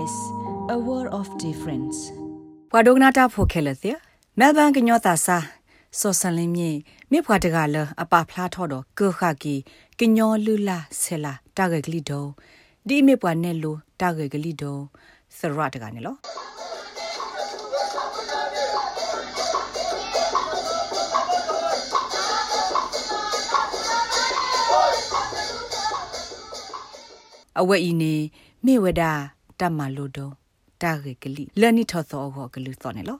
SBS a world of difference ဘွာဒိုဂနာတာဖိုခဲလတဲ့မဲလ်ဘန်ကညောတာစာစောဆန်လင်းမြေမြဖွာတကလအပဖလားထော်တော့ကောခကီကညောလူလာဆဲလာတာဂကလီဒိုဒီမြပွာနဲ့လိုတာဂကလီဒိုသရတ်တကနေလောအဝဲဤနေမေဝဒ တမလိုဒတာဂေကလီလနီထောသောဂေကလူသောနေလော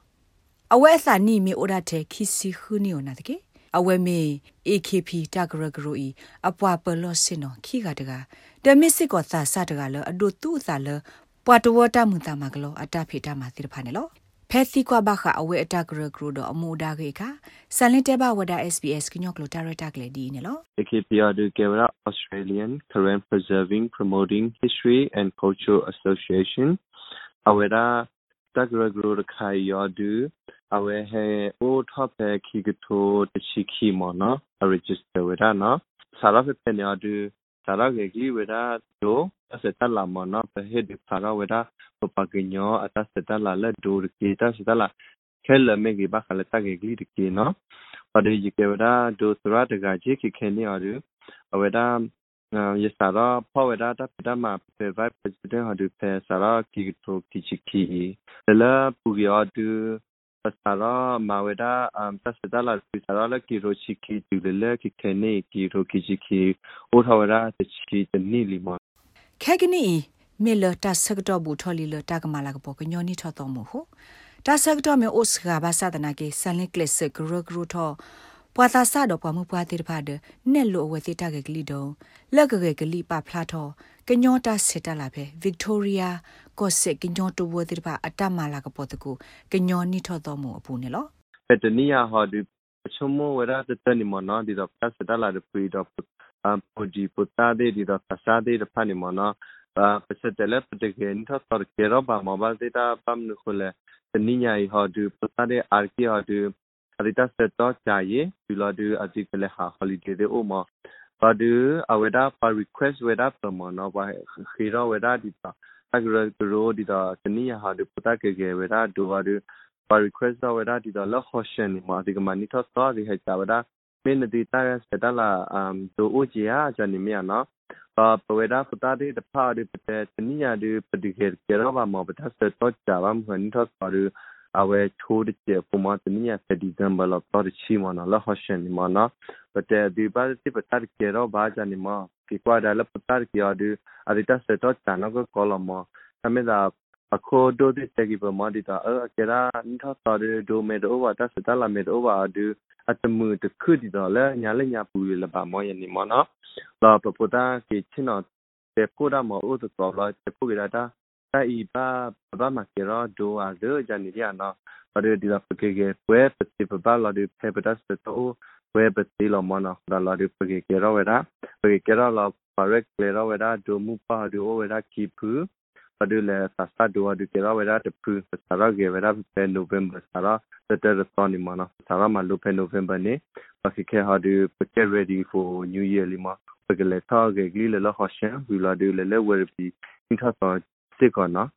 အဝဲအစာနီမေအိုဒတဲ့ခီစီခူနီယိုနာတကေအဝဲမေ AKP တဂရဂရိုဤအပွားပလောစင်နခီကတကဒမစ်စစ်ကောသာစတကလအဒိုတူသာလပွာတဝတမှုတာမကလောအတဖေတာမသစ်ဖာနေလော ဖက်စီကွာဘခအဝဲအတဂရဂရိုဒအမူဒါကေကဆန်လင်တဲဘဝဒ SBS ကညော့ကလိုတာရတာကလေဒီနေလော AKPR de Kevra Australian Current Preserving Promoting History and Culture Association awera tagra gro khai yodu awe he o top ki gto chi khi mo no register wera no sara fe pe yodu sara ge gi wera do ase ta la mo no pe he de sara wera po pa ge nyo ata se ta la la do ki ta se ta la khel me gi ba khala ta ge gi de ki no pa de ji ke wera do sara de ga ji ki khen ni yodu awera yesara paweda ta pita ma pe vice president ha du pe sara ki to ki chi ki la pugya du sara maweda am ta seda la ki sara la ki ro chi ki du le ki kene ki ro ki chi ki o thawera chi ni li mo ခဲကနီမေလတာဆက်တော့ဘူးထော်လီလတာကမာလာကပေါ်ကညောနီထော်တော်မဟုတာဆက်တော့မေအိုစကဘာသာတနာကေဆန်လင်ကလစ်ဂရဂရထော်ပွာသာဆတော့ပွားမှုပွားသေးတဖာဒနဲ့လိုအဝဲသေးတကကလေးတုံးလက်ကကကလေးပါဖလာတော့ကညောတာစစ်တလာပဲဗစ်တိုးရီယာ ကိုစစ်ကညောတဝဲသေးတဖာအတမလာကပေါ်တကူကညောနိထော့တော့မှုအပူနေလောပတနီယာဟောဒီချုံမဝရတတနီမနောဒီတော့ပတ်စတလာရပရီတော့အမ်ပိုဒီပတာဒေဒီတော့ပစာဒေဖာနီမနောပစတလက်ပတကေနထတော်ကေရောဘာမဘဒေတာပမ်နခုလေတနီညာဟောဒီပတာဒေအာကီဟောဒီ arita seto chaye biladu article ha holiday de oma padu aweda pa request weda promo no ba khira weda di ta agra gro di ta tani ha de puta ke ge weda do ba de pa request weda di ta la hoshen ni ma di ma ni tho so di ha cha weda မင်းဒီတာရစတလာအမ်ဒိုအိုဂျီယာဂျန်နီမီယာနော်ပဝေဒပတာဒီတဖာဒီပတဲ့တနိယာဒီပဒီကေကေရောဘာမောပတာစတော့ဂျာဘာမဟန်တော့ပါရအဝဲချိုးတဲ့ပုံမတနည်းဖဒီဇမ်ဘလတော့ချီမနာလဟရှင်မနာပတဲ့ဒီပါတိပတာကေရောဘာဂျာနီမ ကိကွာဒါလပတာကေရဒအရိတစတော့ချာနကကောလမအမေဒါအခုဒိုဒီတကီပမဒီတာအကေရာနိထတော်ဒိုမေဒိုဝါတစတလာမေဒိုဝါဒူအတမှုတခုဒီတော့လဲညာလက်ညာပူရလပါမောယနီမနာလာပပတာကေချင်းတော့တေကိုဒါမောဥတတော်လာတေကိုရတာတာဤပါဘာမကေရောဒိုအားဒဂျန်နီရနော်ဘာဒီဒီပကေကေဝဲပတိပပါလာဒီဖေပဒတ်စတို puepetir mana da la porque quiero verá porque quiero la parek lera verá do mu pa do verá kipu padu le sasta do adu quiero verá te pu sara que verá pe november sara te te respondi mana sara ma lo pe november ne porque que ha do porque ready for new year lima porque le ta que gli le la hoshen vi la do le le wer pi inta sa sikona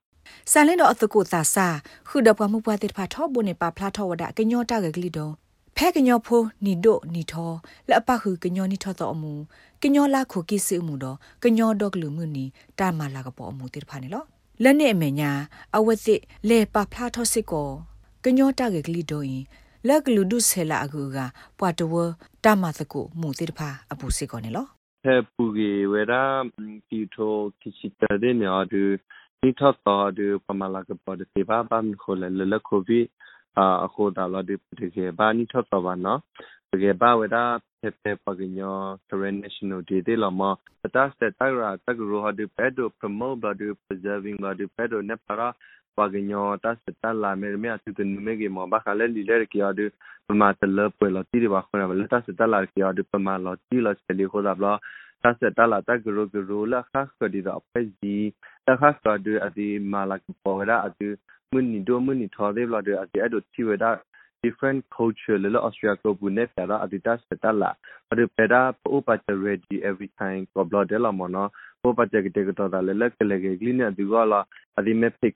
ซาเลนดออตโกตาซาคือดับกว่ามุปวาติดพาทอบุญในปาพลาทอวดะกะญอตากะกลิดอ ဖာထောဘုန်နေပါဖလာထောဝဒကညောတာကကလီတော့ဖဲကညောဖိုးနီဒိုနီထောလက်အပခုကညောနီထောတော့အမူကညောလာခုကိစီမှုတော့ကညောတော့ကလူမှုနီတာမလာကပေါ်အမူတိဖာနေလောလက်နဲ့အမေညာအဝက်စစ်လေပါဖလာထောစစ်ကိုကညောတာကကလီတော့ရင်လက်ကလူဒုဆဲလာအကူကပွာတဝတာမသကုမှုတိဖာအပူစစ်ကောနေလောဟဲပူကြီးဝဲရာတီထိုကိစီတဲ့နေအဒူဒီထတော့ဒီပမာလာကပေါ်ဒီဘာဘမ်ခိုလလလကိုဗ စ်အခုဒါလာဒီပတိကေဘာနီထတော့ဘာနော်တကယ်ပါဝဒါဖေဖေပကညော current national day တေလမတတစတတရာတကရဟဒီပက်ဒို promote ဘာဒီ preserving ဘာဒီပက်ဒိုနေပါရာပကညောတစတလာမေမေအတူတူမေကေမဘာခလဲလီလေကရဒီပမာတလပွေလတီဒီဘာခွနာဘလတစတလာကရဒီပမာလတီလစလီခိုဒါဘလာ တစတလာတကရကရလာခခဒီတော့ဖက်ဒီတခါစဒအဒီမာလာကပေါ်ရအဒီမွနီဒိုမွနီထော်ဒေဘလာဒီအဒီအဒိုတီဝဒါ different culture lelo austria ko bune pera adidas petala adu pera po pa ready every time ko blood de la mono ko pa je ke to da le le ke le ke gli ne du ga la adi me pe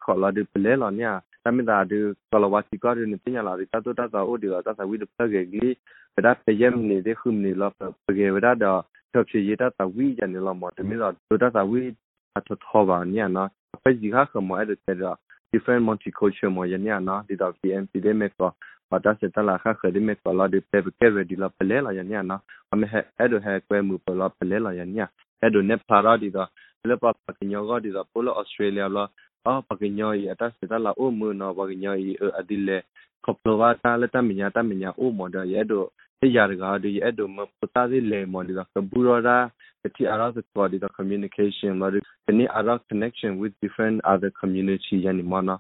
ko la du le la nya ta mi da du ko la wa ti ko ni ti nya la ta to ta ta o di la ta sa wi de pe ke gli pe da pe yem ni de khum ni la pe ke da da to chi ye ta ta wi ja ni la mo te mi da to ta ta wi ta to tho ba nya na pe ji ha ko mo e de te da different multicultural mo ya nya na di da PMP de me ko ပါတာစတလာခခဒီမေကလာဒီပေပကေဝဒီလာပလဲလာယညာနာအမေဟဲဒိုဟဲကွဲမူပလာပလဲလာယညာအဲ့ဒိုနေပါရာဒီတော့လေပပကညောကဒီတော့ပိုလဩစတြေးလျလာ အော်ပကညောဤအတစတလာအိုမူနော်ပကညောဤအဒီလေကပလဝတာလက်တမညာတမညာအိုမော်ဒရဲ့ဒိုေရကဒီအဲ့ဒိုမပတာဒီလေမော်ဒီတော့ကဘူရောရာတိအရာစကောဒီတော့ communication လာဒီဒီအရာ connection with different other community ယနီမနာ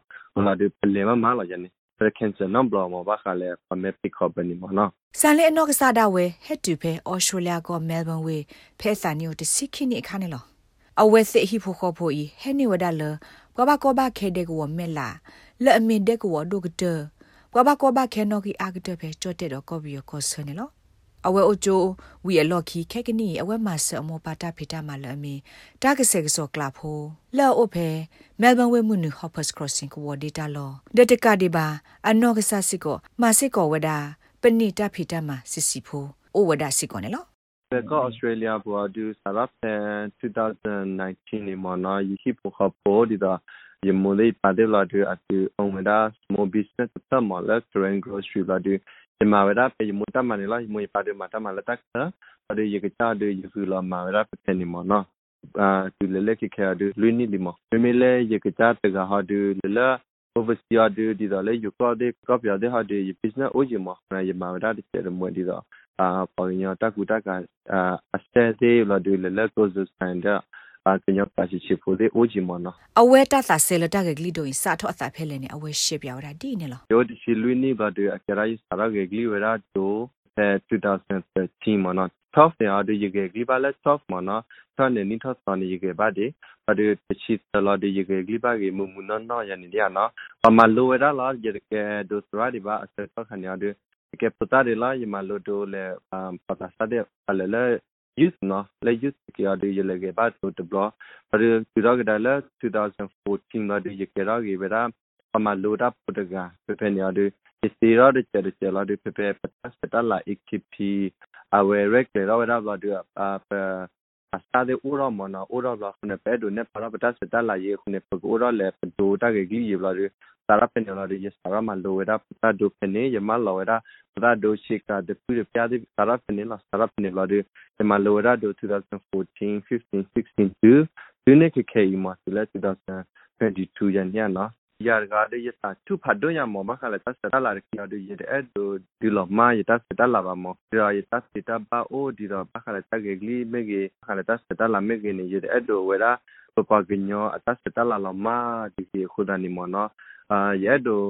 လာဒီပလေမမလာယနီ cancer number မှာဘာခလဲပမေပိခေါပနီမနော်ဆန်လေအနောက်ကစားတာဝဲဟက်တူဖဲအော်စတြေးလျကမဲလ်ဘန်ဝေဖဲဆာနီယိုတစီခိနိခါနေလောအဝဲစစ်ဟိဖို့ခေါ်ဖို့ဤဟဲနေဝဒါလ ဘဘကောဘခဲတဲ့ကောမဲလာလဲ့အမင်တဲ့ကောဒုကတဘဘကောဘခဲနောကီအာကတဖဲကြော့တဲ့တော့ကော်ဘီယောကောဆနေလောအဝဲအိုချိုဝီအလော့ခီခက်ကနီအဝဲမဆအမောပါတာဖီတာမလအမီတာကဆေကစောကလာဖိုလော့အိုဖဲမဲလ်ဘန်ဝဲမှုနူဟော့ပတ်စခရော့စင်ကိုဒေတာလောဒတကဒီဘာအနောကဆာစစ်ကိုမစစ်ကိုဝဒါပနိတာဖီတာမစစ်စီဖိုအိုဝဒါစစ်ကိုနေလော The God Australia bua du sarap ten 2019 ni mana yihi pokha po di da yemole pade la du atu omeda small business ta mala trend grocery la du yemaweda pe yemota manela yemoy pade mata mala tak ta pade yekcha du yisu la maweda pe ni mana a tu lele ke kha du luini limo memele yekcha pe ga ha du lela overseer du di da le yukade kopya de ha du business o yemo na yemaweda de mwe di da တဲ့တဲ့မွေဒီတော့အာပေါ်ညတကူတကအာအစတဲ့သေးလာဒူလေလေကိုဇစန်ဒါအာကညပါစီချဖို့တဲ့အိုဂျီမနော်အဝဲတသဆဲလတကဂလီဒိုင်စာထောအသဖဲလဲနေအဝဲရှစ်ပြောတာဒီနေလားယောဒီစီလူနီဘာဒူအကရာယစာရဂဂလီဝရာဒို2013မနော် top နေအဒီယေဂလီပါလက် top မနော်ဆန်နေနိထဆန်ယေဂပါဒီအဒီတချီတလာဒီယေဂလီပါဂေမူမူနော်နော်ယန်ဒီယာနော်ပမာလိုဝရာလာယေကေဒိုစရာဒီပါအစက်ခန်ယာဒီကေပတာ ဒီလာယမလိုဒိုလေပတာစတဲ့အလလေ youth no le youth ki adu ye lege ba to de blo par tu ra ga la 2014 la de ye ke ra ge bera ama lo da podaga pe pe ne adu isi ra de che de che la de pe pe pa sta la ekipi awe rek le ra ra bla de a pa asta de ura mona ura bla khune pe do ne para pa sta la ye khune pe ura le pe do ta ge gi ye bla de sara pe ne la de ye sara ma lo ra pa do pe ne ye ma lo ra pa do shika de pu de pya de sara pe ne la sara pe ne la de ye ma lo ra do 2014 15 16 2 du ne ke ke ma se la 2022 yan ya na ရရကတဲ့ရတာသူဖတ်တော့ရမောမခလာတစတလာရကိယဒီရတဲ့ဒိုဒီလမရတစတလာပါမောရရတစတပါအိုဒီတော့ပခလာတကေဂလီမေဂေခလာတစတလာမေဂေနေရတဲ့ဒိုဝရာပပကညောအတစတလာလမဒီစီခုဒနီမောနော် အာရဒို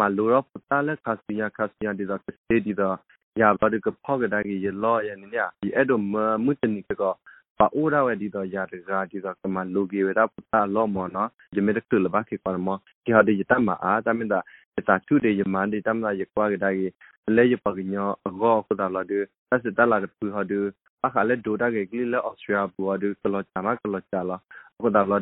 မလူရပတလက်ခစီယာခစီယာဒီတော့စတေဒီတော့ရပါဒီကဖောက်ကဒါကြီးရလောရနေညဒီအဲ့ဒိုမမှုတနီကောပါအိုရာဝဒီတော့ယာတကာဒီတော့ကမလိုဂီဝရပတာလောမောနော်ယမေတကလဘခိကောမောဒီဟာဒီတမအာတမင်ဒါတာသူ de yamande tamla ye kwa ga dai le ye pa gnyo go ko da la de ta se ta la de pu ha de pa kha le do da ge gli le austria bu ha de ko lo cha ma ko lo cha la ko da la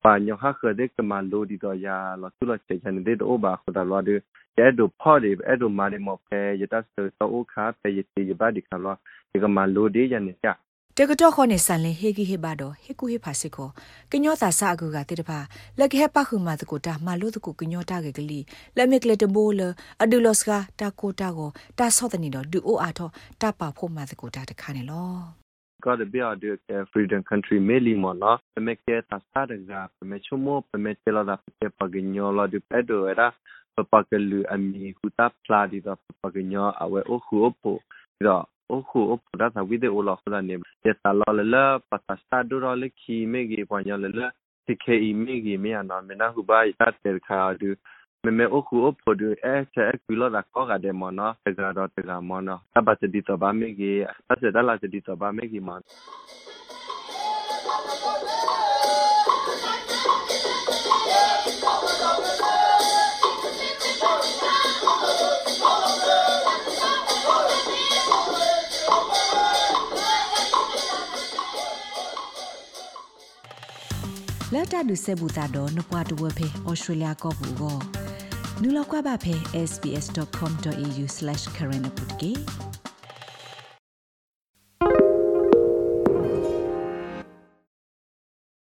de pa nyo ha kha de ka ma lo di do ya la tu lo che chan de do ba ko da la de ye do pho de e do ma de mo pe ye ta se to o kha pe ye ti ye ba di kha lo ye ka ma lo de ya ne ya တကတော့ခေါနေဆန်လင်ဟေဂီဟေဘာတော့ဟေကူဟေဖာစစ်ကိုကညောတာဆာကူကတိတဖာလက်ခဲပခုမာတကိုတာမလို့တကိုကညောတာကကလီလက်မကလက်တဘိုးလအဒူလော့စကတာကိုတာကိုတာဆော့တဲ့နေတော့ဒူအိုအားတော့တာပါဖို့မာတကိုတာတခါနေလော got to be our do freedom country meli mo na me ke ta sa de ga me chumo me te la da pe pa gnyo la du pedo era pa ke lu ami hu ta pla di da pa gnyo awe o khu opo da oku opu da ta wide ola khoda ne ya ta la la la pata sta do ra le ki me ge pa nya la la tike i me ge me ana me na hu ba ta ter kha du me me oku opu du e che e ku lo da ko ga de mo na te ga do te ga mo na ta ba te di to ba me ge ta se da la te di to ba me ge ma ဟလာတာဒုစေဘူတာတော့နပွားတဝဖေဩစတြေးလျကောဘူကို နူလောက်ကွာပါဖေ sbs.com.au/current update